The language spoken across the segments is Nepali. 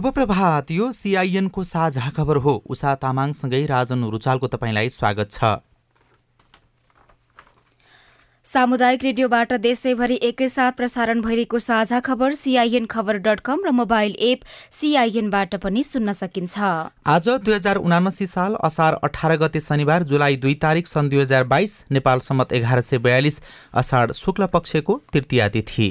शुभ प्रभात। यो सिआइएनको साझा खबर हो। उषा तामाङसँगै राजन रुचालको तपाईँलाई स्वागत छ। सामुदायिक रेडियोबाट देशैभरि एकैसाथ प्रसारण भइरहेको साझा खबर सिआइएन खबर डट कम र मोबाइल एप सिआइएनबाट पनि सुन्न सकिन्छ। आज दुई हजार उनासी साल असार अठार गते शनिबार जुलाई दुई तारिक सन् दुई हजार बाइस नेपाल सम्मत एघार सय बयालिस असाढ शुक्ल पक्षको तृतीया तिथि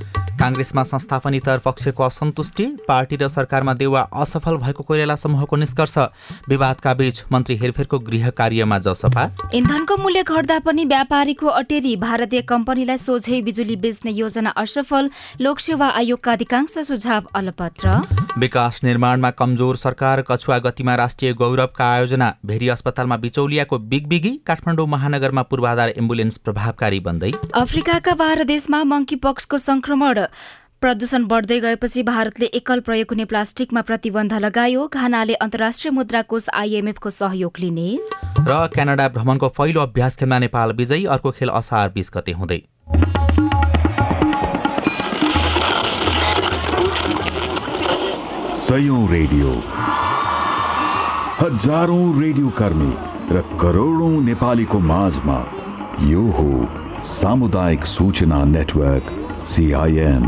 काङ्ग्रेसमा संस्थापनीतर पक्षको असन्तुष्टि पार्टी र सरकारमा देवा असफल भएको कोइराला समूहको निष्कर्ष। विवादका बीच मन्त्री हेरफेरको गृह कार्यमा जसपा इन्धनको मूल्य घट्दा पनि व्यापारीको अटेरी भारतीय कम्पनीलाई सोझै बिजुली बेच्ने योजना असफल लोकसेवा आयोगका अधिकांश सुझाव अलपत्र। विकास निर्माणमा कमजोर सरकार कछुवा गतिमा राष्ट्रिय गौरवका आयोजना। भेरी अस्पतालमा बिचौलियाको बिगबिगी काठमाडौँ महानगरमा पूर्वाधार एम्बुलेन्स प्रभावकारी बन्दै। अफ्रिकाका बाह्र देशमा मङ्की पक्सको संक्रमण प्रदूषण बढ्दै गएपछि भारतले एकल प्रयोग हुने प्लास्टिकमा प्रतिबन्ध लगायो। घानाले अन्तर्राष्ट्रिय मुद्रा कोष आइएमएफको सहयोग लिने। र क्यानाडा भ्रमणको पहिलो अभ्यास खेलमा नेपाल विजयी अर्को खेल असार बिस गते हुँदै। सयौं रेडियो। हजारौं रेडियो कर्मी र करोडौं नेपालीको माझमा यो हो सामुदायिक सूचना नेटवर्क। सिआइएन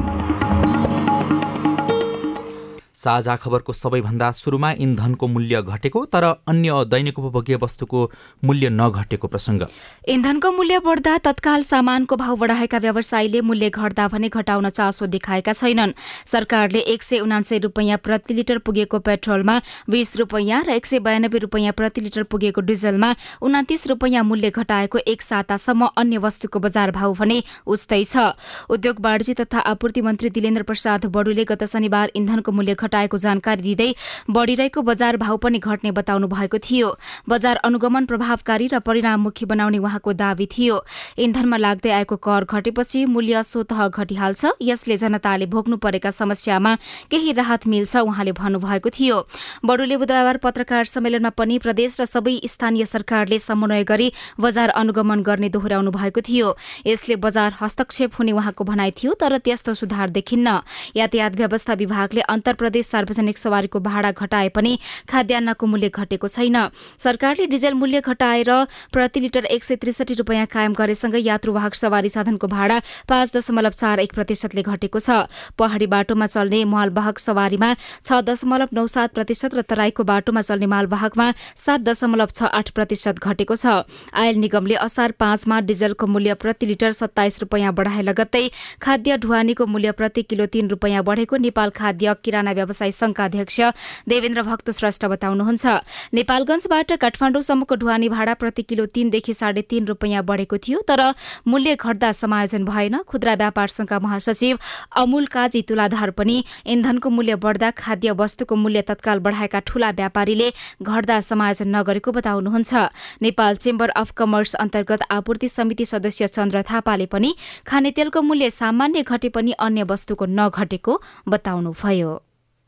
साझा खबरको सबैभन्दा सुरुमा इन्धनको मूल्य घटेको तर अन्य दैनिक उपभोग्य वस्तुको मूल्य नघटेको प्रसङ्ग। इन्धनको मूल्य बढ्दा तत्काल सामानको भाव बढाएका व्यवसायीले मूल्य घट्दा भने घटाउन चासो देखाएका छैनन्। सरकारले एक सय उनान्सय रूपियाँ प्रति लिटर पुगेको पेट्रोलमा बीस रूपियाँ र एक सय बयानब्बे रूपियाँ प्रति लिटर पुगेको डिजलमा उनातिस रूपियाँ मूल्य घटाएको एक सातासम्म अन्य वस्तुको बजार भाव भने उस्तै छ। उद्योग वाणिज्य तथा आपूर्ति मन्त्री दिलेन्द्र प्रसाद बडुले गत शनिबार इन्धनको मूल्य घटाएको जानकारी दिँदै बढ़िरहेको बजार भाव पनि घट्ने बताउनु भएको थियो। बजार अनुगमन प्रभावकारी र परिणाममुखी बनाउने उहाँको दावी थियो। इन्धनमा लाग्दै आएको कर घटेपछि मूल्य स्वतः घटिहाल्छ। यसले जनताले भोग्नु परेका समस्यामा केही राहत मिल्छ उहाँले भन्नुभएको थियो। बडुले बुधबार पत्रकार सम्मेलनमा पनि प्रदेश र सबै स्थानीय सरकारले समन्वय गरी बजार अनुगमन गर्ने दोहोर्याउनु भएको थियो। यसले बजार हस्तक्षेप हुने उहाँको भनाइ थियो तर त्यस्तो सुधार देखिन्न। यातायात व्यवस्था विभागले अन्तर प्रदेश सार्वजनिक सवारीको भाडा घटाए पनि खाद्यान्नको मूल्य घटेको छैन। सरकारले डिजेल मूल्य घटाएर प्रति लिटर एक सय त्रिसठी रूपियाँ कायम गरेसँगै यात्रुवाहक सवारी साधनको भाडा पाँच दशमलव चार एक प्रतिशतले घटेको छ। पहाड़ी बाटोमा चल्ने मालवाहक सवारीमा छ दशमलव नौ सात प्रतिशत र तराईको बाटोमा चल्ने मालवाहकमा सात दशमलव छ आठ प्रतिशत घटेको छ। आयल निगमले असार पाँचमा डिजलको मूल्य प्रति लिटर सत्ताइस रूपियाँ बढाए लगत्तै खाद्य ढुवानीको मूल्य प्रति किलो तीन रूपियाँ बढेको नेपाल खाद्य किराना व्यवसायी संघका अध्यक्ष देवेन्द्र भक्त श्रेष्ठ बताउनुहुन्छ। नेपालगंजबाट काठमाडौँसम्मको ढुवानी भाडा प्रति किलो तीनदेखि साढे तीन रूपियाँ बढेको थियो तर मूल्य घट्दा समायोजन भएन। खुद्रा व्यापार संघका महासचिव अमूल काजी तुलाधार पनि इन्धनको मूल्य बढ्दा खाद्य वस्तुको मूल्य तत्काल बढाएका ठूला व्यापारीले घट्दा समायोजन नगरेको बताउनुहुन्छ। नेपाल चेम्बर अफ कमर्स अन्तर्गत आपूर्ति समिति सदस्य चन्द्र थापाले पनि खानेतेलको मूल्य सामान्य घटे पनि अन्य वस्तुको नघटेको बताउनुभयो।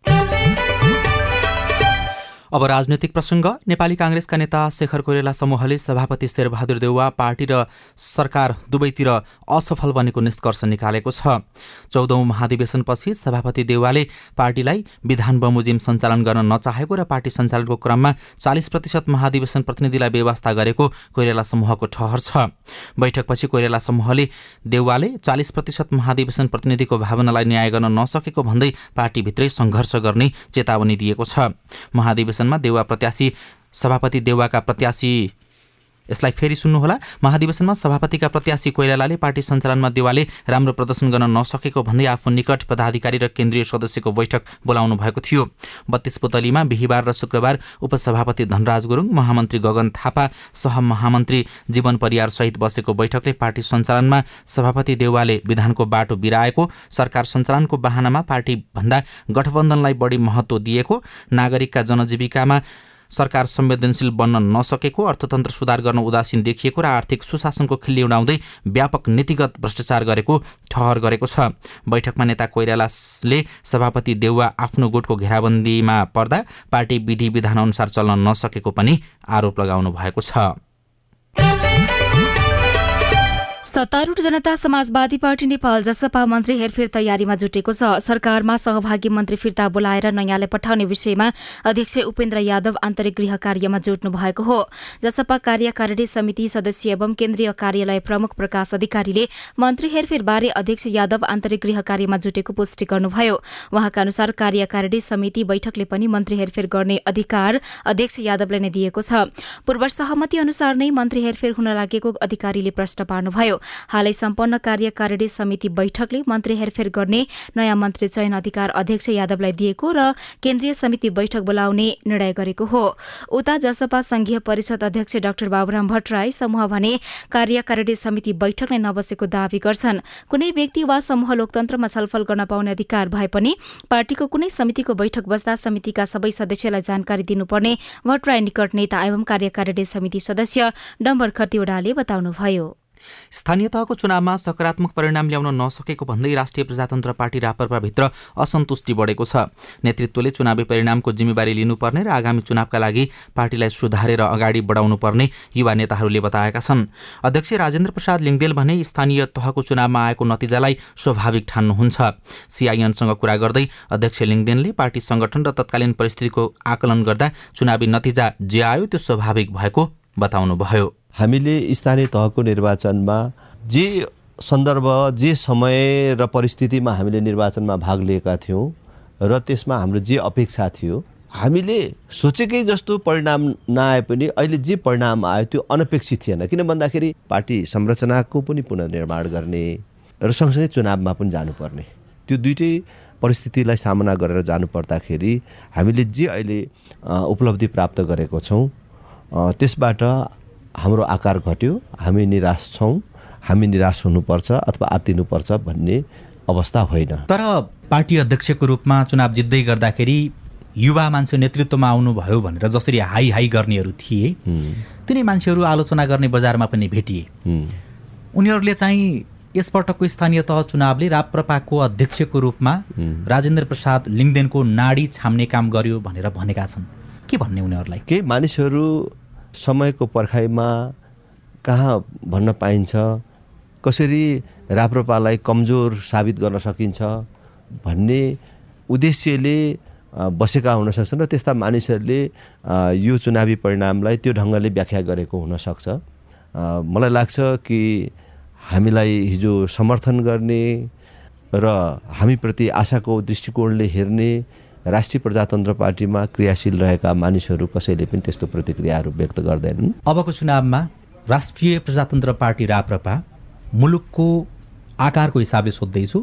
Thank you. अब राजनैतिक प्रसङ्ग। नेपाली काङ्ग्रेसका नेता शेखर कोइराला समूहले सभापति शेरबहादुर देउवा पार्टी र सरकार दुवैतिर असफल बनेको निष्कर्ष निकालेको छ। चौधौँ महाधिवेशनपछि सभापति देउवाले पार्टीलाई विधान बमोजिम सञ्चालन गर्न नचाहेको र पार्टी सञ्चालनको क्रममा चालिस प्रतिशत महाधिवेशन प्रतिनिधिलाई व्यवस्था गरेको कोइराला समूहको ठहर छ। बैठकपछि कोइराला समूहले देउवाले चालिस प्रतिशत महाधिवेशन प्रतिनिधिको भावनालाई न्याय गर्न नसकेको भन्दै पार्टीभित्रै सङ्घर्ष गर्ने चेतावनी दिएको छ। महाधिवेशनमा देउवा प्रत्याशी सभापति देउवाका प्रत्याशी यसलाई फेरि सुन्नुहोला। महाधिवेशनमा सभापतिका प्रत्याशी कोइरालाले पार्टी सञ्चालनमा देवाले राम्रो प्रदर्शन गर्न नसकेको भन्दै आफू निकट पदाधिकारी र केन्द्रीय सदस्यको बैठक बोलाउनु भएको थियो। बत्तीस पुतलीमा बिहिबार र शुक्रबार उपसभापति धनराज गुरुङ महामन्त्री गगन थापा सहमहामन्त्री जीवन परियार सहित बसेको बैठकले पार्टी सञ्चालनमा सभापति देउवाले विधानको बाटो बिराएको सरकार सञ्चालनको बाहनामा पार्टीभन्दा गठबन्धनलाई बढी महत्त्व दिएको नागरिकका जनजीविकामा सरकार संवेदनशील बन्न नसकेको अर्थतन्त्र सुधार गर्न उदासीन देखिएको र आर्थिक सुशासनको खिल्ली उडाउँदै व्यापक नीतिगत भ्रष्टाचार गरेको ठहर गरेको छ। बैठकमा नेता कोइरालाले सभापति देउवा आफ्नो गुटको घेराबन्दीमा पर्दा पार्टी विधि विधान अनुसार चल्न नसकेको पनि आरोप लगाउनु भएको छ। सत्तारूढ जनता समाजवादी पार्टी नेपाल जसपा मन्त्री हेरफेर तयारीमा जुटेको छ। सरकारमा सहभागी मन्त्री फिर्ता बोलाएर नयाँलाई पठाउने विषयमा अध्यक्ष उपेन्द्र यादव आन्तरिक गृह कार्यमा जुट्नु भएको हो। जसपा कार्यकारिणी समिति सदस्य एवं केन्द्रीय कार्यालय प्रमुख प्रकाश अधिकारीले मन्त्री हेरफेरबारे अध्यक्ष यादव आन्तरिक गृह कार्यमा जुटेको पुष्टि गर्नुभयो। उहाँका अनुसार कार्यकारिणी समिति बैठकले पनि मन्त्री हेरफेर गर्ने अधिकार अध्यक्ष यादवलाई नै दिएको छ। पूर्व सहमति अनुसार नै मन्त्री हेरफेर हुन लागेको अधिकारीले प्रश्न पार्नुभयो। हालै सम्पन्न कार्यकारिणी समिति बैठकले मन्त्री हेरफेर गर्ने नयाँ मन्त्री चयन अधिकार अध्यक्ष यादवलाई दिएको र केन्द्रीय समिति बैठक बोलाउने निर्णय गरेको हो। उता जसपा संघीय परिषद अध्यक्ष डाक्टर बाबुराम भट्टराई समूह भने कार्यकारिणी समिति बैठक नै नबसेको दावी गर्छन्। कुनै व्यक्ति वा समूह लोकतन्त्रमा छलफल गर्न पाउने अधिकार भए पनि पार्टीको कुनै समितिको बैठक बस्दा समितिका सबै सदस्यलाई जानकारी दिनुपर्ने भट्टराई निकट नेता एवं कार्यकारिणी समिति सदस्य डम्बर खतिवड़ाले बताउनुभयो। स्थानीय तहको चुनावमा सकारात्मक परिणाम ल्याउन नसकेको भन्दै राष्ट्रिय प्रजातन्त्र पार्टी रापरपाभित्र असन्तुष्टि बढेको छ। नेतृत्वले चुनावी परिणामको जिम्मेवारी लिनुपर्ने र आगामी चुनावका लागि पार्टीलाई सुधारेर अगाडि बढाउनु पर्ने युवा नेताहरूले बताएका छन्। अध्यक्ष राजेन्द्र प्रसाद लिङ्गदेल भने स्थानीय तहको चुनावमा आएको नतिजालाई स्वाभाविक ठान्नुहुन्छ। सिआइएनसँग कुरा गर्दै अध्यक्ष लिङ्गदेनले पार्टी सङ्गठन र तत्कालीन परिस्थितिको आकलन गर्दा चुनावी नतिजा जे आयो त्यो स्वाभाविक भएको बताउनुभयो। हामीले स्थानीय तहको निर्वाचनमा जे सन्दर्भ जे समय र परिस्थितिमा हामीले निर्वाचनमा भाग लिएका थियौँ र त्यसमा हाम्रो जे अपेक्षा थियो हामीले सोचेकै जस्तो परिणाम नआए पनि अहिले जे परिणाम आयो त्यो अनपेक्षित थिएन। किन भन्दाखेरि पार्टी संरचनाको पनि पुनर्निर्माण गर्ने र सँगसँगै चुनावमा पनि जानुपर्ने। त्यो दुइटै परिस्थितिलाई सामना गरेर जानु पर्दाखेरि हामीले जे अहिले उपलब्धि प्राप्त गरेको छौँ त्यसबाट हाम्रो आकार घट्यो हामी निराश छौँ हामी निराश हुनुपर्छ अथवा आत्तिनुपर्छ भन्ने अवस्था होइन। तर पार्टी अध्यक्षको रूपमा चुनाव जित्दै गर्दाखेरि युवा मान्छे नेतृत्वमा आउनुभयो भनेर जसरी हाई हाई गर्नेहरू थिए तिनै मान्छेहरू आलोचना गर्ने बजारमा पनि भेटिए। उनीहरूले चाहिँ यसपटकको स्थानीय तह चुनावले राप्रपाको अध्यक्षको रूपमा राजेन्द्र प्रसाद लिङ्गदेनको नाडी छाम्ने काम गर्यो भनेर भनेका छन्। के भन्ने उनीहरूलाई? केही मानिसहरू समयको पर्खाइमा कहाँ भन्न पाइन्छ? कसरी राप्रपालाई कमजोर साबित गर्न सकिन्छ? भन्ने उद्देश्यले बसेका हुन सक्छन् र त्यस्ता मानिसहरूले यो चुनावी परिणामलाई त्यो ढङ्गले व्याख्या गरेको हुनसक्छ मलाई लाग्छ कि हामीलाई हिजो समर्थन गर्ने र हामीप्रति आशाको दृष्टिकोणले हेर्ने राष्ट्रिय प्रजातन्त्र पार्टीमा क्रियाशील रहेका मानिसहरू कसैले पनि त्यस्तो प्रतिक्रियाहरू व्यक्त गर्दैनन्। अबको चुनावमा राष्ट्रिय प्रजातन्त्र पार्टी राप्रपा मुलुकको आकारको हिसाबले सोध्दैछु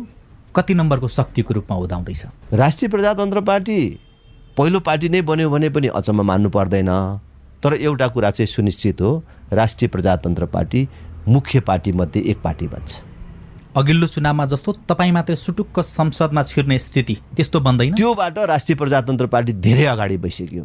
कति नम्बरको शक्तिको रूपमा उदाउँदैछ? राष्ट्रिय प्रजातन्त्र पार्टी पहिलो पार्टी नै बन्यो भने पनि अचम्म मान्नु पर्दैन। तर एउटा कुरा चाहिँ सुनिश्चित हो राष्ट्रिय प्रजातन्त्र पार्टी मुख्य पार्टीमध्ये एक पार्टी बन्छ। अघिल्लो चुनावमा जस्तो तपाईँ मात्रै सुटुक्क संसदमा छिर्ने स्थिति त्यस्तो बन्दैन। त्योबाट राष्ट्रिय प्रजातन्त्र पार्टी धेरै अगाडि भइसक्यो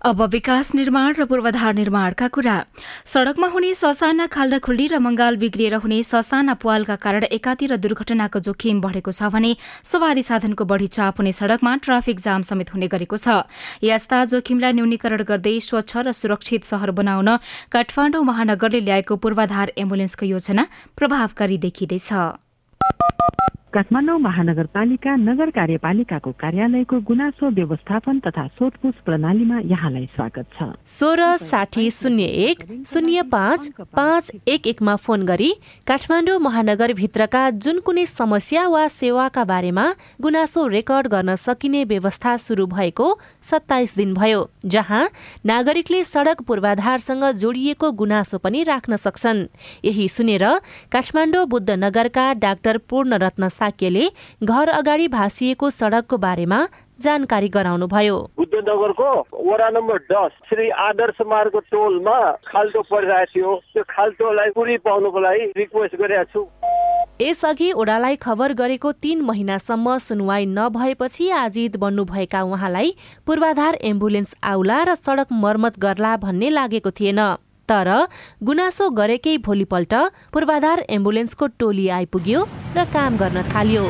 अब विकास निर्माण र पूर्वाधार निर्माणका कुरा। सड़कमा हुने ससाना खाल्डाखुल्डी र मंगाल बिग्रिएर हुने ससाना पुवालका कारण एकातिर दुर्घटनाको जोखिम बढ़ेको छ भने सवारी साधनको बढ़ी चाप हुने सड़कमा ट्राफिक जाम समेत हुने गरेको छ। यस्ता जोखिमलाई न्यूनीकरण गर्दै स्वच्छ र सुरक्षित शहर बनाउन काठमाडौँ महानगरले ल्याएको पूर्वाधार एम्बुलेन्सको योजना प्रभावकारी देखिँदैछ। काठमाडौँ महानगरपालिका नगर कार्यपालिकाको कार्यालयको गुनासो व्यवस्थापन तथा सोधपुछ प्रणालीमा यहाँलाई स्वागत छ। सोह्र साठी शून्य एक शून्य पाँच पाँच एक एकमा फोन गरी काठमाडौँ महानगरभित्रका जुन कुनै समस्या वा सेवाका बारेमा गुनासो रेकर्ड गर्न सकिने व्यवस्था सुरु भएको सत्ताइस दिन भयो जहाँ नागरिकले सड़क पूर्वाधारसँग जोडिएको गुनासो पनि राख्न सक्छन्। यही सुनेर काठमाडौँ बुद्ध नगरका डाक्टर पूर्ण रत्न साक्यले घर अगाडि भाँसिएको सड़कको बारेमा जानकारी गराउनुभयो। बुद्धनगरको वडा नम्बर दस श्री आदर्श मार्ग टोलमा खाल्टो परिरहेको थियो। त्यो खाल्टोलाई पुरी पाउनुको लागि रिक्वेस्ट गरेको छु। यसअघि ओडालाई खबर गरेको तीन महिनासम्म सुनवाई नभएपछि आजित बन्नुभएका उहाँलाई पूर्वाधार एम्बुलेन्स आउला र सड़क मर्मत गर्ला भन्ने लागेको थिएन। तर गुनासो गरेकै भोलिपल्ट पूर्वाधार एम्बुलेन्सको टोली आइपुग्यो र काम गर्न थाल्यो।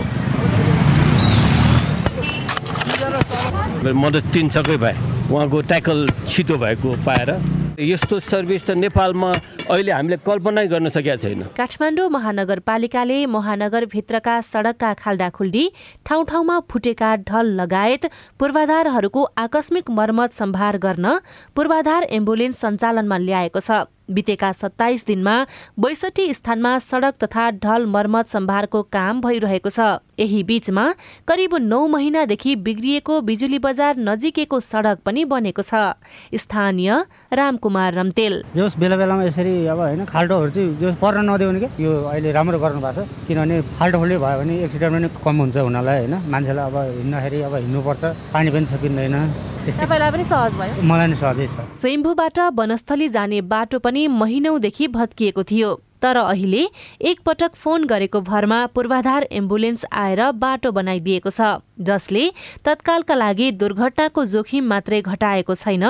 म त तिन सकै भए। उहाँको ट्याकल छिटो भएको पाएर यस्तो सर्भिस त नेपालमा अहिले हामीले कल्पनै गर्न सकेका छैन। काठमाडौँ महानगरपालिकाले महानगरभित्रका सड़कका खाल्डाखुल्डी ठाउँ ठाउँमा फुटेका ढल लगायत पूर्वाधारहरूको आकस्मिक मर्मत सम्भार गर्न पूर्वाधार एम्बुलेन्स सञ्चालनमा ल्याएको छ। बितेका सत्ताइस दिनमा बैसठी स्थानमा सड़क तथा ढल मर्मत सम्भारको काम भइरहेको छ। यही बीचमा करिब नौ महिनादेखि बिग्रिएको बिजुली बजार नजिकैको सड़क पनि बनेको छ। स्थानीय रामकुमार रम्तेल। जोस् बेला बेलामा यसरी अब होइन खाल्टोहरू चाहिँ जो पर्न नदियो भने कि? यो अहिले राम्रो गर्नु भएको छ। किनभने फाल्टो फुल्टै भयो भने एक्सिडेन्ट पनि कम हुन्छ हुनलाई होइन। मान्छेलाई अब हिँड्दाखेरि अब हिँड्नुपर्छ पानी पनि सकिँदैन तपाईँलाई पनि सहज भयो? मलाई नि सहजै छ। स्वयम्भूबाट वनस्थली जाने बाटो पनि महिनौदेखि भत्किएको थियो। तर अहिले एकपटक फोन गरेको भरमा पूर्वाधार एम्बुलेन्स आएर बाटो बनाइदिएको छ जसले तत्कालका लागि दुर्घटनाको जोखिम मात्रै घटाएको छैन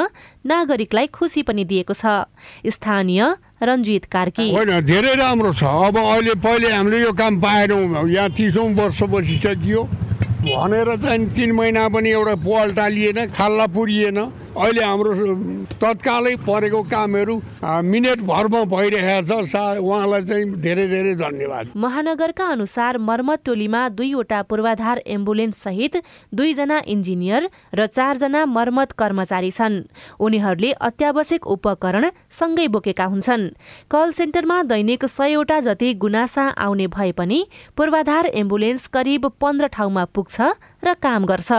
नागरिकलाई खुसी पनि दिएको छ। स्थानीय रञ्जित कार्की। होइन धेरै राम्रो छ। अब अहिले पहिले हामीले यो काम पाएनौँ। यहाँ तिसौँ वर्ष बसिसकियो भनेर चाहिँ तिन महिना पनि एउटा पाल टालिएन खाल्ला पुरिएन। अहिले हाम्रो तत्कालै परेको कामहरू मिनटभरमा भइरहेको छ। उहाँलाई चाहिँ धेरै धेरै धन्यवाद। महानगरका अनुसार मर्मत टोलीमा दुईवटा पूर्वाधार एम्बुलेन्स सहित दुईजना इन्जिनियर र चारजना मर्मत कर्मचारी छन्। उनीहरूले अत्यावश्यक उपकरण सँगै बोकेका हुन्छन्। कल सेन्टरमा दैनिक सयवटा जति गुनासा आउने भए पनि पूर्वाधार एम्बुलेन्स करिब पन्ध्र ठाउँमा पुग्छ र काम गर्छ।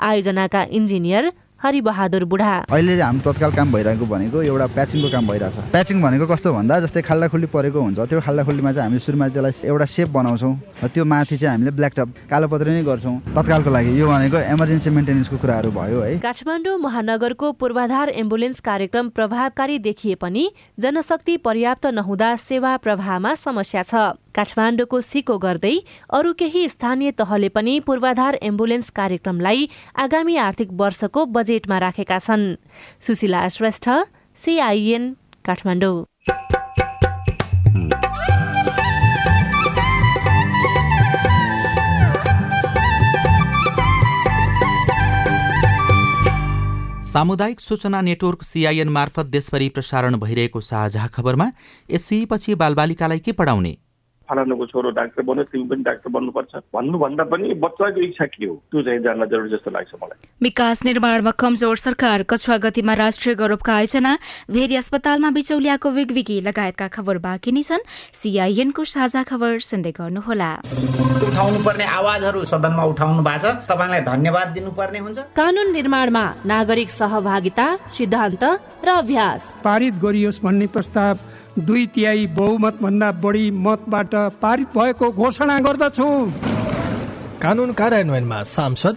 आयोजनाका इन्जिनियर हरिबहादुर बुढा। अहिले हाम्रो तत्काल काम भइरहेको भनेको एउटा प्याचिङको काम भइरहेछ। प्याचिङ भनेको कस्तो भन्दा जस्तै खाल्डाखुल्डी परेको हुन्छ। त्यो खाल्डाखुल्डीमा चाहिँ हामी सुरुमा त्यसलाई एउटा सेप बनाउँछौँ र त्यो माथि चाहिँ हामीले ब्ल्याक टप कालो पत्र नै गर्छौँ। तत्कालको लागि यो भनेको इमर्जेन्सी मेन्टेनेन्सको कुराहरू भयो है। काठमाडौँ महानगरको पूर्वाधार एम्बुलेन्स कार्यक्रम प्रभावकारी देखिए पनि जनशक्ति पर्याप्त नहुँदा सेवा प्रवाहमा समस्या छ। काठमाडौँको सिको गर्दै अरू केही स्थानीय तहले पनि पूर्वाधार एम्बुलेन्स कार्यक्रमलाई आगामी आर्थिक वर्षको बजेटमा राखेका छन्। सुशीला श्रेष्ठ सिआइएन काठमाडौँ। सामुदायिक सूचना नेटवर्क सिआइएन मार्फत देशभरि प्रसारण भइरहेको साझा खबरमा यसुईपछि बालबालिकालाई के पढाउने? फलानुको छोरो डाक्टर बन्यो तिमी पनि डाक्टर बन्नुपर्छ। भन्नुभन्दा पनि बच्चाको इच्छा के हो? त्यो चाहिँ जान्न जरुरी जस्तो लाग्छ मलाई। विकास निर्माणमा कमजोर सरकार कछुवा गतिमा राष्ट्रिय गौरवका आयोजना भेरी अस्पतालमा बिचौलियाको विगविगी लगायतका खबर बाँकी नै छन्। सिआइएनको साझा खबर सुन्दै गर्नुहोला। उठाउनु पर्ने आवाजहरू सदनमा उठाउनु भएको छ। तपाईँलाई धन्यवाद दिनुपर्ने हुन्छ। कानून निर्माणमा नागरिक सहभागिता सिद्धान्त र अभ्यास। पारित गरियोस् भन्ने प्रस्ताव दुई तिहाई बहुमत भन्दा बढी मतबाट पारित भएको घोषणा गर्दछु। कानून कार्यान्वयनमा सांसद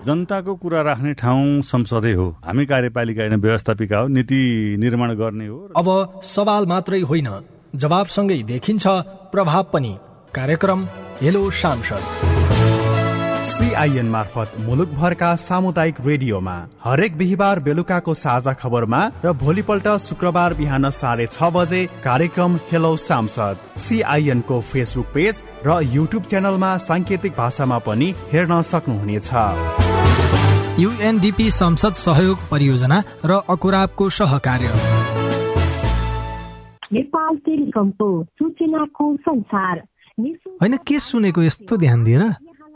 जनताको कुरा राख्ने ठाउँ संसदै हो। हामी कार्यपालिका होइन व्यवस्थापिका हो नीति निर्माण गर्ने हो अब सवाल मात्रै होइन जवाबसँगै देखिन्छ प्रभाव पनि। कार्यक्रम हेलो सांसद। सिआइएन मार्फत मुलुकभरका सामुदायिक रेडियोमा हरेक बिहिबार बेलुकाको साझा खबरमा र भोलिपल्ट शुक्रबार बिहान साढे छ बजे कार्यक्रम हेलो सांसद सिआइएनको फेसबुक पेज र युट्युब च्यानलमा साङ्केतिक भाषामा पनि हेर्न सक्नुहुनेछ। युएनडिपी संसद सहयोग परियोजना र अकुराबको सहकार्य। नेपाल टेलिकमको सूचनाको संसार। होइन के सुनेको यस्तो ध्यान दिएर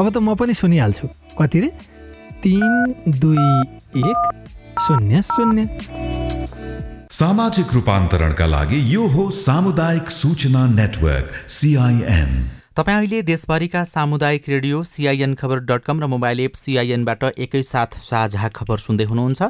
अब त म पनि सुनिहाल्छु। कति रे? तिन दुई एक शून्य शून्य। सामाजिक रूपान्तरणका लागि यो हो सामुदायिक सूचना नेटवर्क सिआइएन तपाईँ अहिले देशभरिका सामुदायिक रेडियो सिआइएन खबर डट कम र मोबाइल एप सिआइएनबाट एकैसाथ साझा खबर सुन्दै हुनुहुन्छ।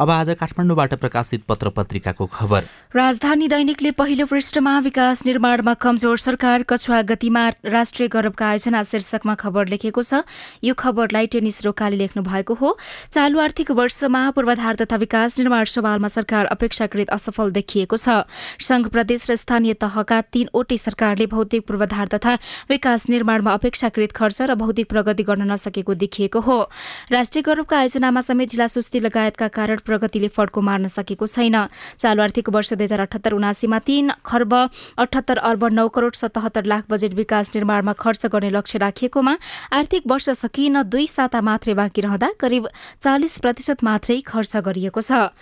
अब आज काठमाडौँबाट प्रकाशित पत्र पत्रिकाको खबर। राजधानी दैनिकले पहिलो पृष्ठमा विकास निर्माणमा कमजोर सरकार कछुवा गतिमा राष्ट्रिय गौरवका आयोजना शीर्षकमा खबर लेखेको छ। यो खबरलाई टेनिस रोकाले लेख्नु भएको हो। चालु आर्थिक वर्षमा पूर्वाधार तथा विकास निर्माण सवालमा सरकार अपेक्षाकृत असफल देखिएको छ। संघ प्रदेश र स्थानीय तहका तीनवटै सरकारले भौतिक पूर्वाधार तथा विकास निर्माणमा अपेक्षाकृत खर्च र भौतिक प्रगति गर्न नसकेको देखिएको हो। राष्ट्रिय गौरवका आयोजनामा समेत ढिला सुस्ती लगायतका कारण प्रगतिले फड्को मार्न सकेको छैन। चालु आर्थिक वर्ष दुई हजार अठहत्तर उनासीमा तीन खर्ब अठहत्तर अर्ब नौ करोड़ सतहत्तर लाख बजेट विकास निर्माणमा खर्च गर्ने लक्ष्य राखिएकोमा आर्थिक वर्ष सकिन दुई साता मात्रै बाँकी रहँदा करिब चालिस प्रतिशत मात्रै खर्च गरिएको छ।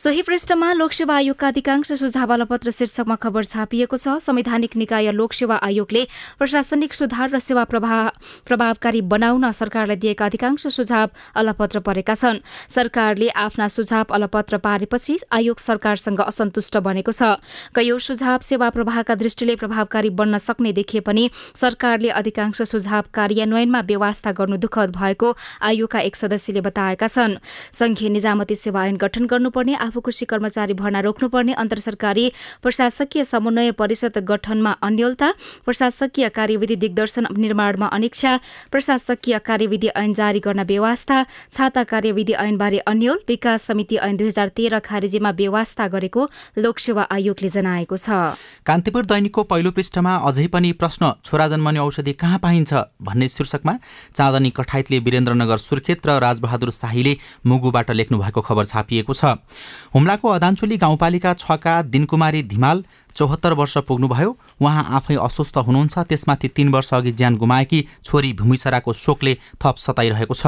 सोही पृष्ठमा लोकसेवा आयोगका अधिकांश सुझाव पत्र शीर्षकमा खबर छापिएको छ। संवैधानिक निकाय लोकसेवा आयोगले प्रशासनिक सुधार र सेवा प्रभावकारी बनाउन सरकारलाई दिएका अधिकांश सुझाव अलपत्र परेका छन्। सरकारले आफ्ना सुझाव अलपत्र पारेपछि आयोग सरकारसँग असन्तुष्ट बनेको छ। कैयौं सुझाव सेवा प्रवाहका दृष्टिले प्रभावकारी बन्न सक्ने देखिए पनि सरकारले अधिकांश सुझाव कार्यान्वयनमा व्यवस्था गर्नु दुःखद भएको आयोगका एक सदस्यले बताएका छन्। संघीय निजामती सेवा ऐन गठन गर्नुपर्ने आफूकुशी कर्मचारी भर्ना रोक्नुपर्ने अन्तर सरकारी प्रशासकीय समन्वय परिषद गठनमा अन्यलता प्रशासकीय कार्यविधि दिग्दर्शन निर्माणमा अनिक्षा प्रशासकीय कार्यविधि ऐन जारी गर्न व्यवस्था छाता कार्यविधि ऐनबारे अन्यल विकास समिति ऐन दुई हजार तेह्र खारेजीमा व्यवस्था गरेको लोकसेवा आयोगले जनाएको छ। कान्तिपुर दैनिकको पहिलो पृष्ठमा अझै पनि प्रश्न छोरा जन्मने औषधि कहाँ पाइन्छ? भन्ने शीर्षकमा चाँदनी कठाइतले वीरेन्द्रनगर सुर्खेत र राजबहादुर शाहीले मुगुबाट लेख्नु भएको खबर छापिएको छ। हुम्लाको अदानचोली गाउँपालिका छका दिनकुमारी धिमाल चौहत्तर वर्ष पुग्नुभयो। उहाँ आफै अस्वस्थ हुनुहुन्छ। त्यसमाथि तीन वर्ष अघि ज्यान गुमाएकी छोरी भूमिसराको शोकले थप सताइरहेको छ।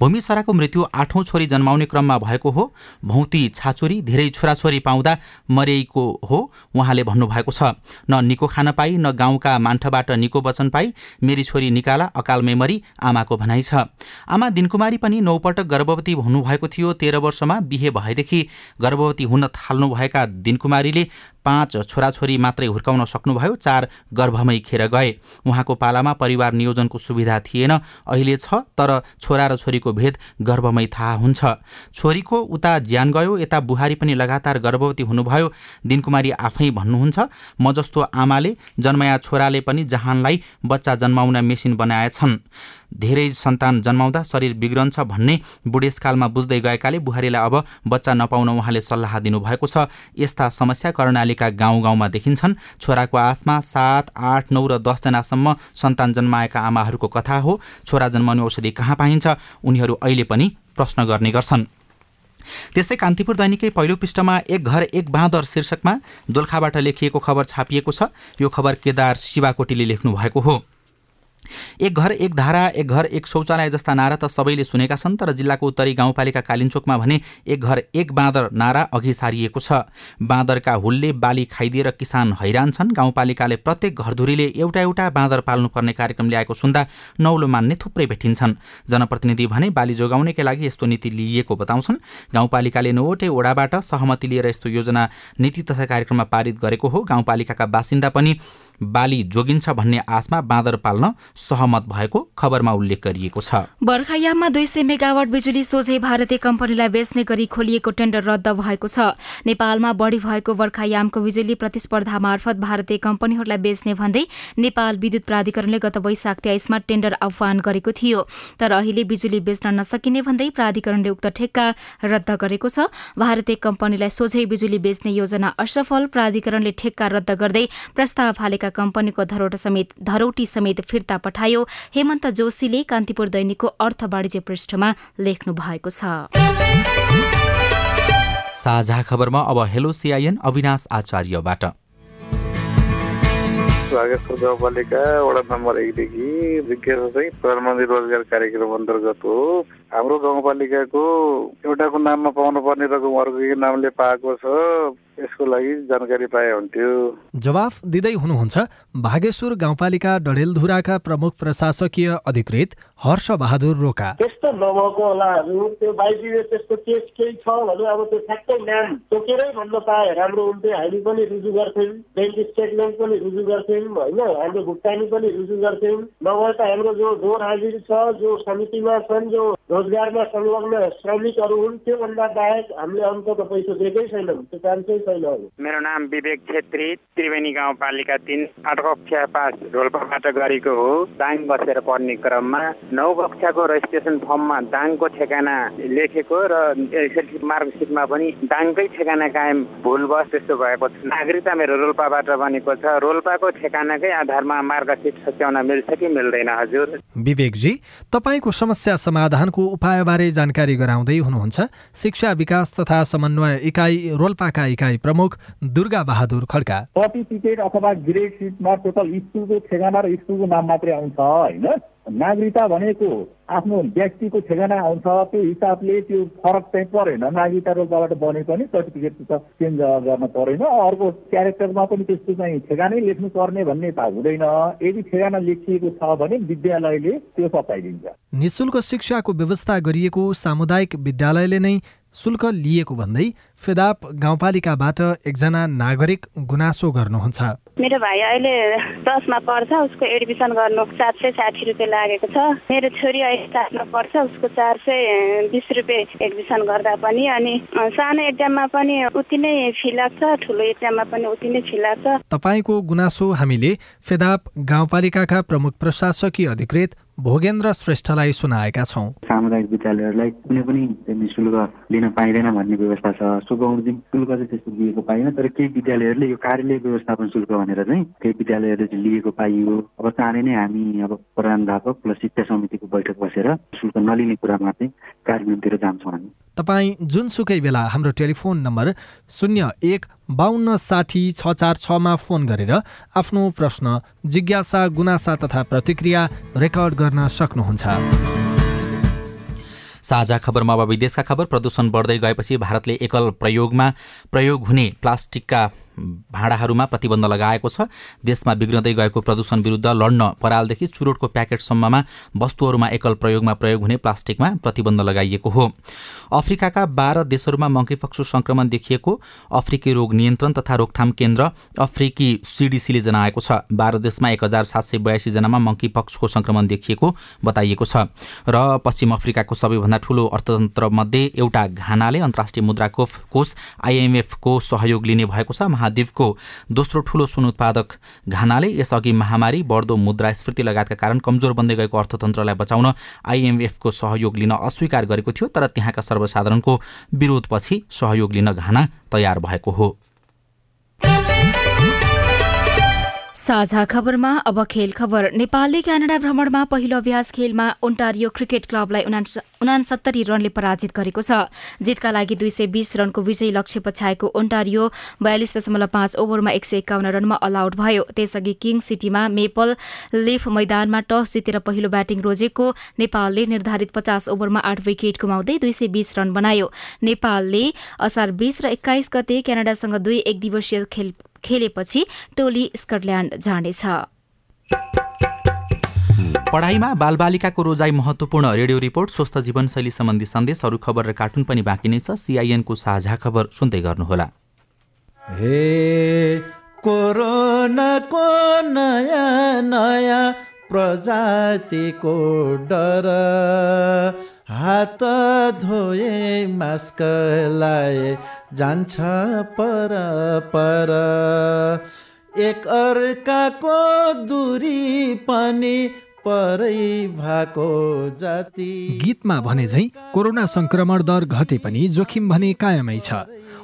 भूमिसराको मृत्यु आठौँ छोरी जन्माउने क्रममा भएको हो। भौती छाचोरी धेरै छोराछोरी पाउँदा मरेको हो उहाँले भन्नुभएको छ। न निको खान पाई न गाउँका मान्ठबाट निको वचन पाई। मेरी छोरी निकाला अकालमै मरी आमाको भनाइ छ। आमा दिनकुमारी पनि नौपटक गर्भवती हुनुभएको थियो। तेह्र वर्षमा बिहे भएदेखि गर्भवती हुन थाल्नुभएका दिनकुमारीले पाँच छोराछोरी मात्रै हुर्काउन सक्नुभयो। चार गर्भमै खेर गए। उहाँको पालामा परिवार नियोजनको सुविधा थिएन। अहिले छ तर छोरा र छोरीको भेद गर्भमै थाहा हुन्छ। छोरीको उता ज्यान गयो यता बुहारी पनि लगातार गर्भवती हुनुभयो। दिनकुमारी आफै भन्नुहुन्छ म जस्तो आमाले जन्मया छोराले पनि जहानलाई बच्चा जन्माउन मेसिन बनाएछन्। धेरै सन्तान जन्माउँदा शरीर बिग्रन्छ भन्ने बुढेसकालमा बुझ्दै गएकाले बुहारीलाई अब बच्चा नपाउन उहाँले सल्लाह दिनुभएको छ। यस्ता समस्या कर्णाली गाउँपालिका गाउँ गाउँमा देखिन्छन्। छोराको आसमा सात आठ नौ र दसजनासम्म सन्तान जन्माएका आमाहरूको कथा हो। छोरा जन्माउने औषधि कहाँ पाइन्छ? उनीहरू अहिले पनि प्रश्न गर्ने गर्छन्। त्यस्तै कान्तिपुर दैनिकै पहिलो पृष्ठमा एक घर एक बाँदर शीर्षकमा दोलखाबाट लेखिएको खबर छापिएको छ। यो खबर केदार शिवाकोटीले लेख्नु भएको हो। एक घर एक धारा एक घर एक शौचालय जस्ता नारा त सबैले सुनेका छन् तर जिल्लाको उत्तरी गाउँपालिका कालिन्चोकमा भने एक घर एक बाँदर नारा अघि सारिएको छ। बाँदरका हुलले बाली खाइदिएर किसान हैरान छन्। गाउँपालिकाले प्रत्येक घरधुरीले एउटा एउटा बाँदर पाल्नुपर्ने कार्यक्रम ल्याएको सुन्दा नौलो मान्ने थुप्रै भेटिन्छन्। जनप्रतिनिधि भने बाली जोगाउनेका लागि यस्तो नीति लिइएको बताउँछन्। गाउँपालिकाले नौवटै ओडाबाट सहमति लिएर यस्तो योजना नीति तथा कार्यक्रममा पारित गरेको हो। गाउँपालिकाका बासिन्दा पनि बाली जोगिन्छ भन्ने आशमा बाँदर पाल्न सहमत भएको खबरमा उल्लेख गरिएको छ। बर्खायाममा दुई सय मेगावाट बिजुली सोझै भारतीय कम्पनीलाई बेच्ने गरी खोलिएको टेन्डर रद्द भएको छ। नेपालमा बढी भएको बर्खायामको बिजुली प्रतिस्पर्धा मार्फत भारतीय कम्पनीहरूलाई बेच्ने भन्दै नेपाल विद्युत प्राधिकरणले गत वैशाख तेइसमा टेन्डर आह्वान गरेको थियो। तर अहिले बिजुली बेच्न नसकिने भन्दै प्राधिकरणले उक्त ठेक्का रद्द गरेको छ। भारतीय कम्पनीलाई सोझै बिजुली बेच्ने योजना असफल प्राधिकरणले ठेक्का रद्द गर्दै प्रस्ताव हालेका कम्पनीको धरोट समेत धरौटी समेत फिर्ता पठायो। हेमन्त जोशीले कान्तिपुर दैनिकको अर्थ वाणिज्य पृष्ठमा लेख्नु भएको छ। साझा खबरमा अब हेलो सिआइएन अविनाश आचार्यबाट। भागेश्वर गाउँपालिका वडा नम्बर एकदेखि जिज्ञासा चाहिँ प्रधानमन्त्री रोजगार कार्यक्रम अन्तर्गत हो। हाम्रो गाउँपालिकाको एउटाको नाममा पाउनु पर्ने रकम अर्को नामले पाएको छ यसको लागि जानकारी पाए हुन्थ्यो। जवाफ दिँदै हुनुहुन्छ भागेश्वर गाउँपालिका डडेलधुराका प्रमुख प्रशासकीय अधिकृत हर्ष बहादुर रोका। त्यस्तो नभएको होलाहरू त्यो बाइजीले त्यस्तो केस केही छ भने अब त्यो ठ्याक्कै नाम तोकेरै भन्न पाए। राम्रो हुन्थ्यो हामी पनि रुजु गर्थ्यौँ ब्याङ्क स्टेटमेन्ट पनि रुजु गर्थ्यौँ होइन? हाम्रो भुक्तानी पनि रुजु गर्थ्यौँ। नभए त हाम्रो जो जोर हाजिर छ जो समितिमा छन् जो रोजगारमा संलग्न श्रमिकहरू हुन् त्योभन्दा बाहेक हामीले अन्तको पैसा दिएकै छैनौँ त्यो चान्सै छैन मेरो नाम विवेक छेत्री त्रिवेणी गाउँपालिका तिन आठ कक्षा पास रोल्पाबाट गरेको हो। दाङ बसेर पढ्ने क्रममा नौ कक्षाको रेजिस्ट्रेसन फर्ममा दाङको ठेगाना लेखेको र एसएलसी मार्कसिटमा पनि दाङकै ठेगाना कायम भुलवश त्यस्तो भएको छ। नागरिकता मेरो रोल्पाबाट बनेको छ। रोल्पाको ठेगानाकै आधारमा मार्कसिट सच्याउन मिल्छ कि मिल्दैन हजुर। विवेकजी तपाईँको समस्या समाधानको उपायबारे जानकारी गराउँदै हुनुहुन्छ। शिक्षा विकास तथा समन्वय इकाइ रोल्पाका इकाइ प्रमुख दुर्गा बहादुर खड्का। सर्टिफिकेट अथवा ग्रेड सिटमा टोटल स्कुलको ठेगाना र स्कुलको नाम मात्रै आउँछ होइन? नागरिकता भनेको आफ्नो व्यक्तिको ठेगाना आउँछ त्यो हिसाबले त्यो फरक चाहिँ परेन। नागरिकता रोल्पाबाट बनेको पनि सर्टिफिकेट त चेन्ज गर्न परेन। अर्को क्यारेक्टरमा पनि त्यस्तो चाहिँ ठेगानै लेख्नु पर्ने भन्ने त हुँदैन। यदि ठेगाना लेखिएको छ भने विद्यालयले त्यो सताइदिन्छ। निशुल्क शिक्षाको व्यवस्था गरिएको सामुदायिक विद्यालयले नै शुल्क लिएको भन्दै फेदाप गाउँपालिकाबाट एकजना नागरिक गुनासो गर्नुहुन्छ। मेरो भाइ अहिले दसमा पढ्छ उसको एडमिसन गर्नु सात सय साठी रुपियाँ लागेको छ। मेरो छोरी अहिले सातमा पढ्छ उसको चार सय बिस रुपियाँ एडमिसन गर्दा पनि अनि सानो एक्जाममा पनि उति नै फी लाग्छ ठुलो एक्जाममा पनि उति नै फी लाग्छ। तपाईँको गुनासो हामीले फेदाप गाउँपालिकाका प्रमुख प्रशासकीय अधिकृत भोगेन्द्र श्रेष्ठलाई सुनाएका छौँ। सामुदायिक विद्यालयहरूलाई कुनै पनि निशुल्क लिन पाइँदैन भन्ने व्यवस्था छ। सो शुल्क चाहिँ त्यस्तो लिएको पाइएन तर केही विद्यालयहरूले यो कार्यालय व्यवस्थापन शुल्क भनेर चाहिँ केही विद्यालयहरूले चाहिँ लिएको पाइयो। अब चाँडै नै हामी अब प्रधानध्यापक प्लस शिक्षा समितिको बैठक बसेर शुल्क नलिने कुरामा चाहिँ कार्यान्वयनतिर जान्छौँ हामी। तपाईँ जुनसुकै बेला हाम्रो टेलिफोन नम्बर शून्य एक बाहन्न साठी छ चार छमा फोन गरेर आफ्नो प्रश्न जिज्ञासा गुनासा तथा प्रतिक्रिया रेकर्ड गर्न सक्नुहुन्छ। साझा खबरमा अब विदेशका खबर प्रदूषण बढ्दै गएपछि भारतले एकल प्रयोगमा प्रयोग हुने प्लास्टिकका भाँडाहरूमा प्रतिबन्ध लगाएको छ। देशमा बिग्रँदै गएको प्रदूषण विरुद्ध लड्न परालदेखि चुरोटको प्याकेटसम्ममा वस्तुहरूमा एकल प्रयोगमा प्रयोग हुने प्लास्टिकमा प्रतिबन्ध लगाइएको हो। अफ्रिकाका बाह्र देशहरूमा मङ्कीपक्सु संक्रमण देखिएको अफ्रिकी रोग नियन्त्रण तथा रोकथाम केन्द्र अफ्रिकी सिडिसीले जनाएको छ। बाह्र देशमा एक हजार सात सय बयासीजनामा मङ्कीपक्सको संक्रमण देखिएको बताइएको छ। र पश्चिम अफ्रिकाको सबैभन्दा ठूलो अर्थतन्त्रमध्ये एउटा घानाले अन्तर्राष्ट्रिय मुद्रा कोष आइएमएफको सहयोग लिने भएको छ। महाद्वीपको दोस्रो ठूलो सुन उत्पादक घानाले यसअघि महामारी बढ्दो मुद्रास्फीति लगायतका कारण कमजोर बन्दै गएको अर्थतन्त्रलाई बचाउन आइएमएफको सहयोग लिन अस्वीकार गरेको थियो तर त्यहाँका सर्वसाधारणको विरोधपछि सहयोग लिन घाना तयार भएको हो। साझा खबरमा अब खेल खबर। नेपालले क्यानाडा भ्रमणमा पहिलो अभ्यास खेलमा ओन्टारियो क्रिकेट क्लबलाई उनासत्तरी रनले पराजित गरेको छ। जितका लागि दुई सय बीस रनको विजयी लक्ष्य पछ्याएको ओन्टारियो बयालिस दशमलव पाँच ओभरमा एक सय एकाउन्न रनमा अल आउट भयो। त्यसअघि किङ सिटीमा मेपल लिफ मैदानमा टस जितेर पहिलो ब्याटिङ रोजेको नेपालले निर्धारित पचास ओभरमा आठ विकेट गुमाउँदै दुई सय बीस रन बनायो। नेपालले असार बीस र एक्काइस गते क्यानाडासँग दुई एक दिवसीय खेल खेलेपछि टोली स्कटल्याण्ड जानेछ पढाइमा बालबालिकाको रोजाइ महत्वपूर्ण रेडियो रिपोर्ट स्वस्थ जीवनशैली सम्बन्धी सन्देश अरू खबर र कार्टुन पनि बाँकी नै छ। सिआइएनको साझा खबर सुन्दै गर्नुहोला। हे कोरोनाको नयाँ नयाँ प्रजातिको डर। हात धोए मास्क लाए जान्छ पर पर। एक अर्काको दूरी पनि परै भएको जाति। गीतमा भने झै कोरोना संक्रमण दर घटे पनि जोखिम भने कायमै छ।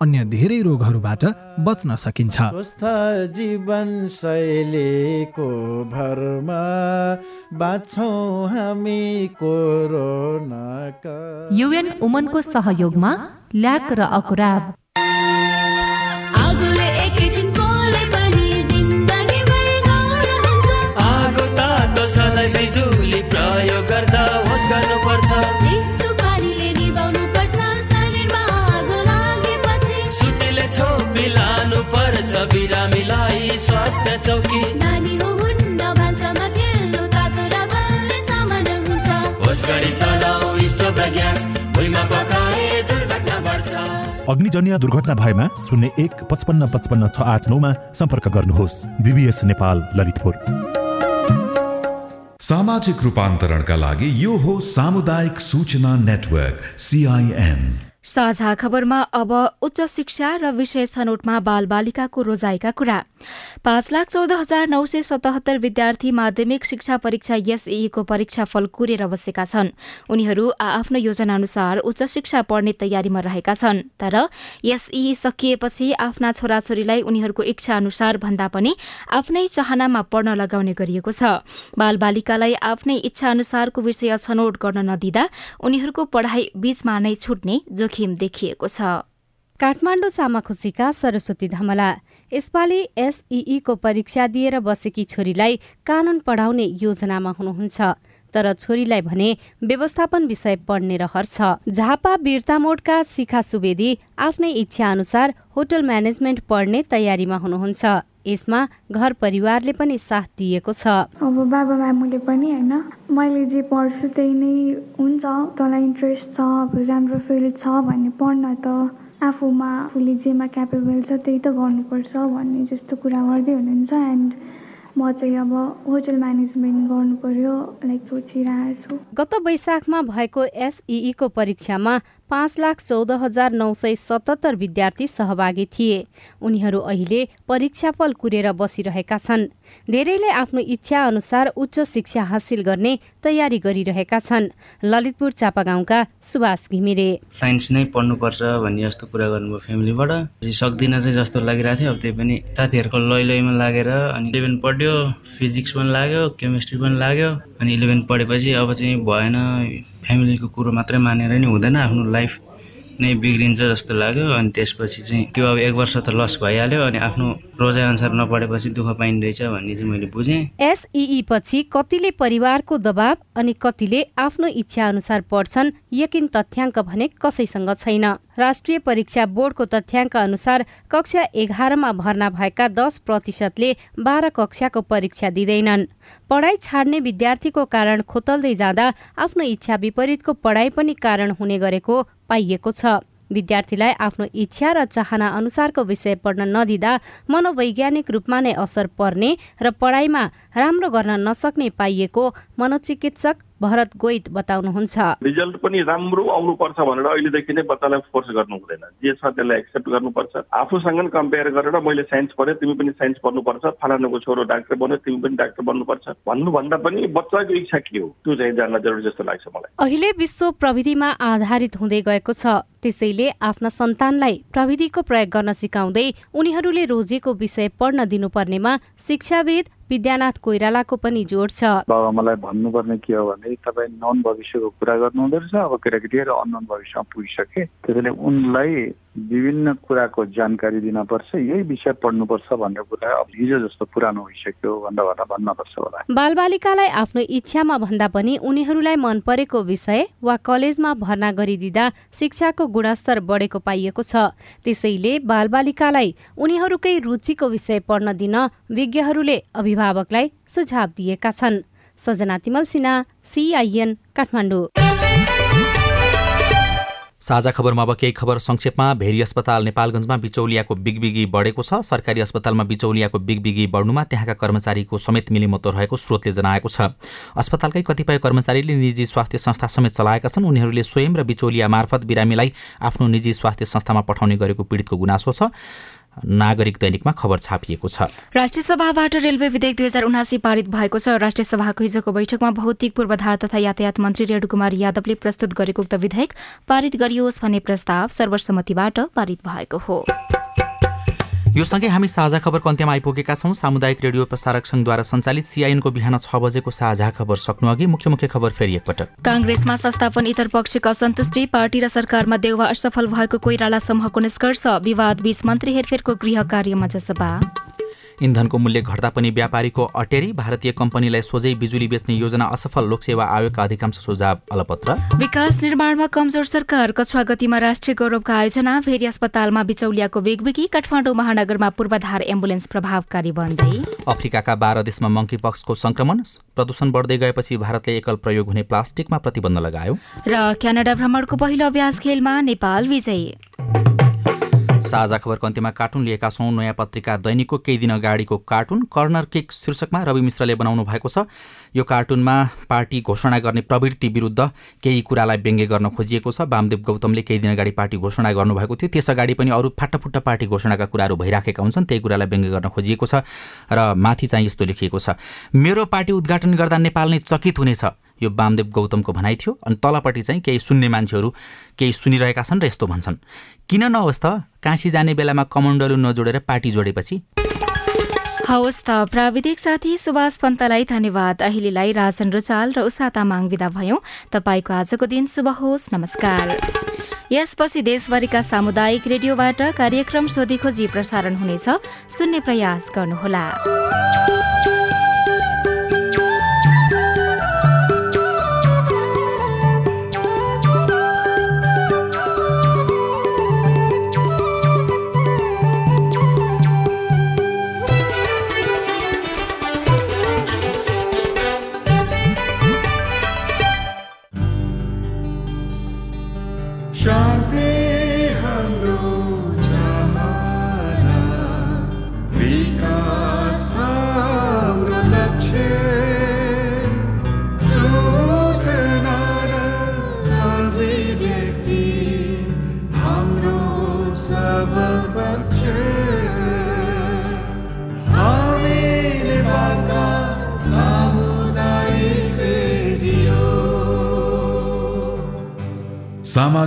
अन्य धेरै रोगहरूबाट बच्न सकिन्छ। स्वस्थ जीवन शैलीको भरमा बाँच्छौँ हामी कोरोनाका। युएन उमनको सहयोगमा ल्याक र अकुराब चौकी। होस् गरी चलाऊ स्टोभ र ग्यास भुइँमा पकाए दुर्घटना बढ्छ अग्निजन्य दुर्घटना भएमा शून्य एक पचपन्न पचपन्न छ आठ नौमा सम्पर्क गर्नुहोस्। बिबिएस नेपाल ललितपुर। सामाजिक रूपान्तरणका लागि यो हो सामुदायिक सूचना नेटवर्क सिआइएन साझा खबरमा अब उच्च शिक्षा र विषय छनौटमा बालबालिकाको रोजाइका कुरा। पाँच लाख चौध हजार नौ सय सतहत्तर विद्यार्थी माध्यमिक शिक्षा परीक्षा एसईको परीक्षा फल कुरेर बसेका छन्। उनीहरू आफ्नो योजना अनुसार उच्च शिक्षा पढ्ने तयारीमा रहेका छन् तर एसई सकिएपछि आफ्ना छोराछोरीलाई उनीहरूको इच्छा अनुसार भन्दा पनि आफ्नै चाहनामा पढ्न लगाउने गरिएको छ। बालबालिकालाई आफ्नै इच्छा अनुसारको विषय छनौट गर्न नदिँदा उनीहरूको पढाइ बीचमा नै छुट्ने जोखिम देखिएको छ। काठमाडौँ सामाखुसीका सरस्वती धमला। यसपालि एसईको परीक्षा दिएर बसेकी छोरीलाई कानून पढाउने योजनामा हुनुहुन्छ। तर छोरीलाई भने व्यवस्थापन विषय पढ्ने रहर छ। झापा बिर्तामोडका शिखा सुवेदी आफ्नै इच्छा अनुसार होटल म्यानेजमेन्ट पढ्ने तयारीमा हुनुहुन्छ। यसमा घर परिवारले पनि साथ दिएको छ। अब बाबा मामुले पनि होइन मैले जे पढ्छु त्यही नै हुन्छ। तँलाई इन्ट्रेस्ट छ अब राम्रो फिल्ड छ भने पढ्न त आफूमा आफूले जेमा क्यापेबल छ त्यही त गर्नुपर्छ भन्ने जस्तो कुरा गर्दै हुनुहुन्छ। एन्ड म चाहिँ अब होटल म्यानेजमेन्ट गर्नु पर्यो लाइक सोचिरहेको छु गत वैशाखमा भएको एसईको परीक्षामा पाँच लाख चौध हजार नौ सय सतहत्तर विद्यार्थी सहभागी थिए। उनीहरू अहिले परीक्षाफल कुरेर बसिरहेका छन्। धेरैले आफ्नो इच्छा अनुसार उच्च शिक्षा हासिल गर्ने तयारी गरिरहेका छन्। ललितपुर चापागाउँका सुभाष घिमिरे। साइन्स नै पढ्नुपर्छ भन्ने जस्तो कुरा गर्नुभयो फ्यामिलीबाट। सक्दिनँ चाहिँ जस्तो लागिरहेको थियो। अब त्यही पनि साथीहरूको लै लैमा लागेर अनि इलेभेन पढ्यो फिजिक्स पनि लाग्यो केमिस्ट्री पनि लाग्यो अनि इलेभेन पढेपछि अब चाहिँ भएन। फ्यामिलीको कुरो मात्रै मानेर नि हुँदैन आफ्नो लाइफ नै बिग्रिन्छ जस्तो लाग्यो। अनि त्यसपछि चाहिँ त्यो अब एक वर्ष त लस भइहाल्यो अनि आफ्नो रोजाइ अनुसार नपढेपछि दुःख पाइँदैछ भन्ने चाहिँ मैले बुझेँ। एसई पछि कतिले परिवारको दबाव अनि कतिले आफ्नो इच्छा अनुसार पढ्छन् यकिन तथ्याङ्क भने कसैसँग छैन। राष्ट्रिय परीक्षा बोर्डको तथ्याङ्क अनुसार कक्षा एघारमा भर्ना भएका दस प्रतिशतले बाह्र कक्षाको परीक्षा दिँदैनन्। पढाइ छाड्ने विद्यार्थीको कारण खोतल्दै जाँदा आफ्नो इच्छा विपरीतको पढाइ पनि कारण हुने गरेको पाइएको छ। विद्यार्थीलाई आफ्नो इच्छा र चाहना अनुसारको विषय पढ्न नदिँदा मनोवैज्ञानिक रूपमा नै असर पर्ने र पढाइमा राम्रो गर्न नसक्ने पाइएको मनोचिकित्सक भरत गोइत बताउनुहुन्छ। रिजल्ट पनि राम्रो आउनुपर्छ भनेर अहिलेदेखि नै बच्चालाई फोर्स गर्नु हुँदैन। जे छ त्यसलाई एक्सेप्ट गर्नुपर्छ। आफूसँग कम्पेयर गरेर मैले साइन्स पढेँ तिमी पनि साइन्स पढ्नुपर्छ। फलानुको छोरो डाक्टर बन्यो तिमी पनि डाक्टर बन्नुपर्छ। भन्नुभन्दा पनि बच्चाको इच्छा के हो? त्यो चाहिँ जान्न जरुरी जस्तो लाग्छ मलाई। अहिले विश्व प्रविधिमा आधारित हुँदै गएको छ। त्यसैले आफ्ना सन्तानलाई प्रविधिको प्रयोग गर्न सिकाउँदै उनीहरूले रोजेको विषय पढ्न दिनुपर्नेमा शिक्षाविद विद्यानाथ कोइरालाको पनि जोड छ। बाबाआमालाई भन्नुपर्ने के हो भने तपाईँ नन भविष्यको कुरा गर्नुहुँदो रहेछ अब केटाकेटीहरू अननोन भविष्यमा पुगिसके त्यसैले उनलाई विभिन्न कुराको जानकारी दिनपर्छ यही विषय पढ्नुपर्छ भन्ने कुरा अब हिजो जस्तो पुरानो भइसक्यो भन्दा भन्दा भन्नपर्छ होला। बालबालिकालाई आफ्नो इच्छामा भन्दा पनि उनीहरूलाई मन परेको विषय वा कलेजमा भर्ना गरिदिँदा शिक्षाको गुणस्तर बढेको पाइएको छ। त्यसैले बालबालिकालाई उनीहरूकै रुचिको विषय पढ्न दिन विज्ञहरूले अभिभावकलाई सुझाव दिएका छन्। Sajana Timalsina CIN Kathmandu. साझा खबरमा अब केही खबर संक्षेपमा भेरी अस्पताल नेपालगञ्जमा बिचौलियाको बिगबिगी बढेको छ। सरकारी अस्पतालमा बिचौलियाको बिगबिगी बढ्नुमा त्यहाँका कर्मचारीको समेत मिलिमतो रहेको स्रोतले जनाएको छ। अस्पतालकै कतिपय कर्मचारीले निजी स्वास्थ्य संस्था समेत चलाएका छन्। उनीहरूले स्वयं र बिचौलिया मार्फत बिरामीलाई आफ्नो निजी स्वास्थ्य संस्थामा पठाउने गरेको पीडितको गुनासो छ। नागरिक दैनिकमा खबर छापिएको छ। राष्ट्रिय सभाबाट रेलवे विधेयक दुई हजार उनासी पारित भएको छ। राष्ट्रिय सभाको हिजोको बैठकमा भौतिक पूर्वाधार तथा यातायात मन्त्री रेणुकुमार यादवले प्रस्तुत गरेको उक्त विधेयक पारित गरियोस् भन्ने प्रस्ताव सर्वसम्मतिबाट पारित भएको हो। यो सँगै हामी साझा खबरको अन्त्यमा आइपुगेका छौँ। सामुदायिक रेडियो प्रसारक संघद्वारा सञ्चालित सिआइएनको बिहान छ बजेको साझा खबर सक्नु अघि मुख्य मुख्य खबर फेरि एकपटक। काङ्ग्रेसमा संस्थापन इतर पक्षको असन्तुष्टि पार्टी र सरकारमा देउवा असफल भएको कोइराला समूहको निष्कर्ष विवाद बीच मन्त्री हेरफेरको गृह कार्यमा जसबा इन्धनको मूल्य घट्दा पनि व्यापारीको अटेरी भारतीय कम्पनीलाई सोझै बिजुली बेच्ने योजना असफल लोकसेवा आयोगका अधिकांश सुझाव अलपत्र। विकास निर्माणमा कमजोर सरकार कछुवा गतिमा राष्ट्रिय गौरवका आयोजना भेरी अस्पतालमा बिचौलियाको बेगबिगी काठमाडौँ महानगरमा पूर्वाधार एम्बुलेन्स प्रभावकारी बन्दै। अफ्रिकाका बाह्र देशमा मङ्कीपक्सको संक्रमण प्रदूषण बढ्दै गएपछि भारतले एकल प्रयोग हुने प्लास्टिकमा प्रतिबन्ध लगायो। र क्यानाडा भ्रमणको पहिलो अभ्यास खेलमा नेपाल विजयी। साझा खबरको अन्त्यमा कार्टुन लिएका छौँ। नयाँ पत्रिका दैनिकको केही दिन अगाडिको कार्टुन कर्नर किक शीर्षकमा रवि मिश्रले बनाउनु भएको छ। यो कार्टुनमा पार्टी घोषणा गर्ने प्रवृत्ति विरुद्ध केही कुरालाई व्यङ्ग्य गर्न खोजिएको छ। वामदेव गौतमले केही दिन अगाडि पार्टी घोषणा गर्नुभएको थियो। त्यस अगाडि पनि अरू फाटाफुट्टा पार्टी घोषणाका कुराहरू भइराखेका हुन्छन्। त्यही कुरालाई व्यङ्ग्य गर्न खोजिएको छ र माथि चाहिँ यस्तो लेखिएको छ। मेरो पार्टी उद्घाटन गर्दा नेपाल नै चकित हुनेछ। यो वामदेव गौतमको भनाइ थियो। अनि तलपट्टि चाहिँ केही सुन्ने मान्छेहरू केही सुनिरहेका छन् र यस्तो भन्छन् किन नहोस् त? काँसी जाने बेलामा कमण्डलु नजोडेर पार्टी जोडेपछि? हवस् त प्राविधिक साथी सुभाष पन्तलाई धन्यवाद। अहिलेलाई राजन रुचाल र उषा तामाङ विदा भयौँ। तपाईँको आजको दिन शुभ होस्। नमस्कार। यसपछि देशभरिका सामुदायिक रेडियोबाट कार्यक्रम सोधी खोजी प्रसारण हुनेछ। सुन्ने प्रयास गर्नुहोला।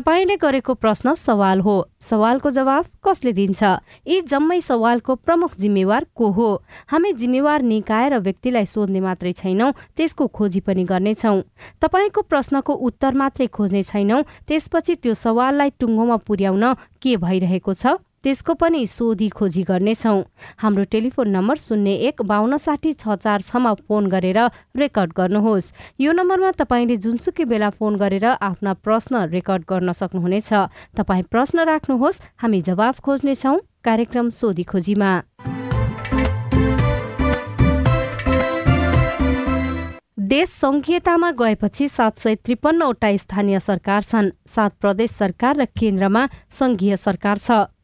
तपाईँले गरेको प्रश्न सवाल हो। सवालको जवाफ कसले दिन्छ? यी जम्मै सवालको प्रमुख जिम्मेवार को हो? हामी जिम्मेवार निकाय र व्यक्तिलाई सोध्ने मात्रै छैनौँ त्यसको खोजी पनि गर्नेछौँ। तपाईँको प्रश्नको उत्तर मात्रै खोज्ने छैनौँ त्यसपछि त्यो सवाललाई टुङ्गोमा पुर्याउन के भइरहेको छ? त्यसको पनि सोधी खोजी गर्नेछौँ। हाम्रो टेलिफोन नम्बर शून्य एक बाहन्न साठी छ चार छमा फोन गरेर रेकर्ड गर्नुहोस्। यो नम्बरमा तपाईँले जुनसुकै बेला फोन गरेर आफ्ना प्रश्न रेकर्ड गर्न सक्नुहुनेछ। तपाईँ प्रश्न राख्नुहोस् हामी जवाफ खोज्नेछौँ कार्यक्रम सोधी खोजीमा। देश संघीयतामा गएपछि सात सय त्रिपन्नवटा स्थानीय सरकार छन्। सात प्रदेश सरकार र केन्द्रमा संघीय सरकार छ।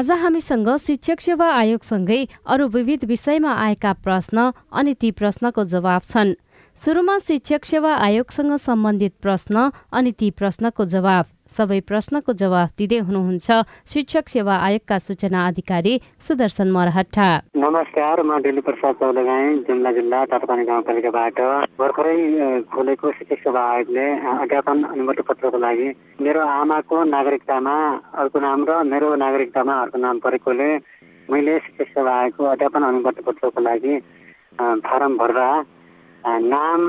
आज हामीसँग शिक्षक सेवा आयोगसँगै अरू विविध विषयमा आएका प्रश्न अनि ती प्रश्नको जवाब छन्। सुरुमा शिक्षक सेवा आयोगसँग सम्बन्धित प्रश्न अनि ती प्रश्नको जवाब सबै प्रश्नको जवाफ दिँदै हुनुहुन्छ शिक्षक सेवा आयोगका सूचना अधिकारी सुदर्शन मरहट्टा। नमस्कार म डेली प्रसाद चौधगाई जुम्ला जिल्ला तापपानी गाउँपालिकाबाट। भर्खरै खोलेको शिक्षक सेवा आयोगले अध्यापन अनुमति पत्रको लागि मेरो आमाको नागरिकतामा अर्को नाम र मेरो नागरिकतामा अर्को नाम परेकोले मैले शिक्षक सेवा आयोगको अध्यापन अनुमति पत्रको लागि फारम भर्दा नाम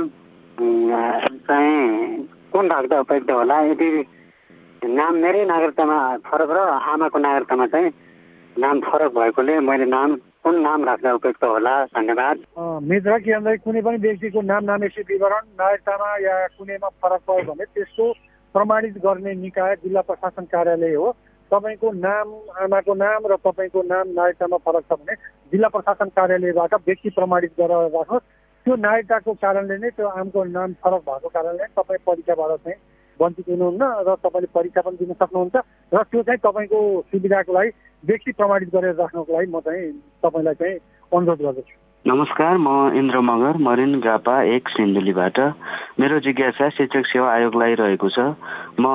चाहिँ कुन राख्दा उपयुक्त होला यदि नाम मेरै नागरिकतामा फरक र आमाको नागरिकतामा चाहिँ नाम फरक भएकोले मैले नाम कुन नाम राख्दा उपयुक्त होला धन्यवाद। मित्र के भन्दा कुनै पनि व्यक्तिको नाम नामेसी विवरण नागरिकतामा या कुनैमा फरक पऱ्यो भने त्यसको प्रमाणित गर्ने निकाय जिल्ला प्रशासन कार्यालय हो। तपाईँको नाम आमाको नाम र तपाईँको नाम नागरिकतामा फरक छ भने जिल्ला प्रशासन कार्यालयबाट व्यक्ति प्रमाणित गरेर राख्नुहोस् त्यो नागरिकताको कारणले नै त्यो आमको नाम फरक भएको कारणले तपाईँ परीक्षाबाट चाहिँ वञ्चित हुनुहुन्न र तपाईँले परीक्षा पनि दिन सक्नुहुन्छ र त्यो चाहिँ तपाईँको सुविधाको लागि व्यक्ति प्रमाणित गरेर राख्नको लागि म चाहिँ तपाईँलाई चाहिँ अनुरोध गर्दछु। नमस्कार म इन्द्र मगर मरिन गापा एक सिन्धुलीबाट। मेरो जिज्ञासा शिक्षक सेवा आयोगलाई रहेको छ। म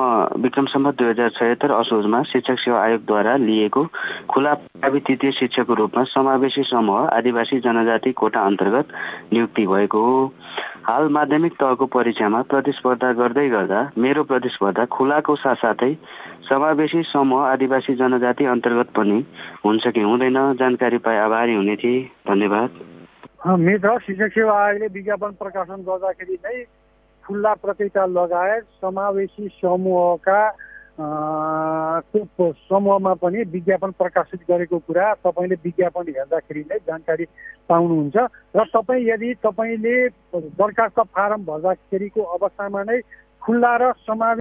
विक्रम सम्म दुई हजार छयत्तर असोजमा शिक्षक सेवा आयोगद्वारा लिएको खुला तृतीय शिक्षकको रूपमा समावेशी समूह आदिवासी जनजाति कोटा अन्तर्गत नियुक्ति भएको हो। हाल माध्यमिक तहको परीक्षामा प्रतिस्पर्धा गर्दै गर्दा मेरो प्रतिस्पर्धा खुलाको साथसाथै समावेशी समूह आदिवासी जनजाति अन्तर्गत पनि हुन्छ कि हुँदैन। जानकारी पाए आभारी हुने थिए। धन्यवाद। मित्र शिक्षक सेवा आयोगले विज्ञापन प्रकाशन गर्दाखेरि नै खुल्ला प्रतियोगिता लगायत समावेशी समूहका समूहमा पनि विज्ञापन प्रकाशित गरेको कुरा तपाईँले विज्ञापन हेर्दाखेरि नै जानकारी पाउनुहुन्छ। र तपाईँ यदि तपाईँले दरखास्त फारम भर्दाखेरिको अवस्थामा नै खुल्ला र समावेश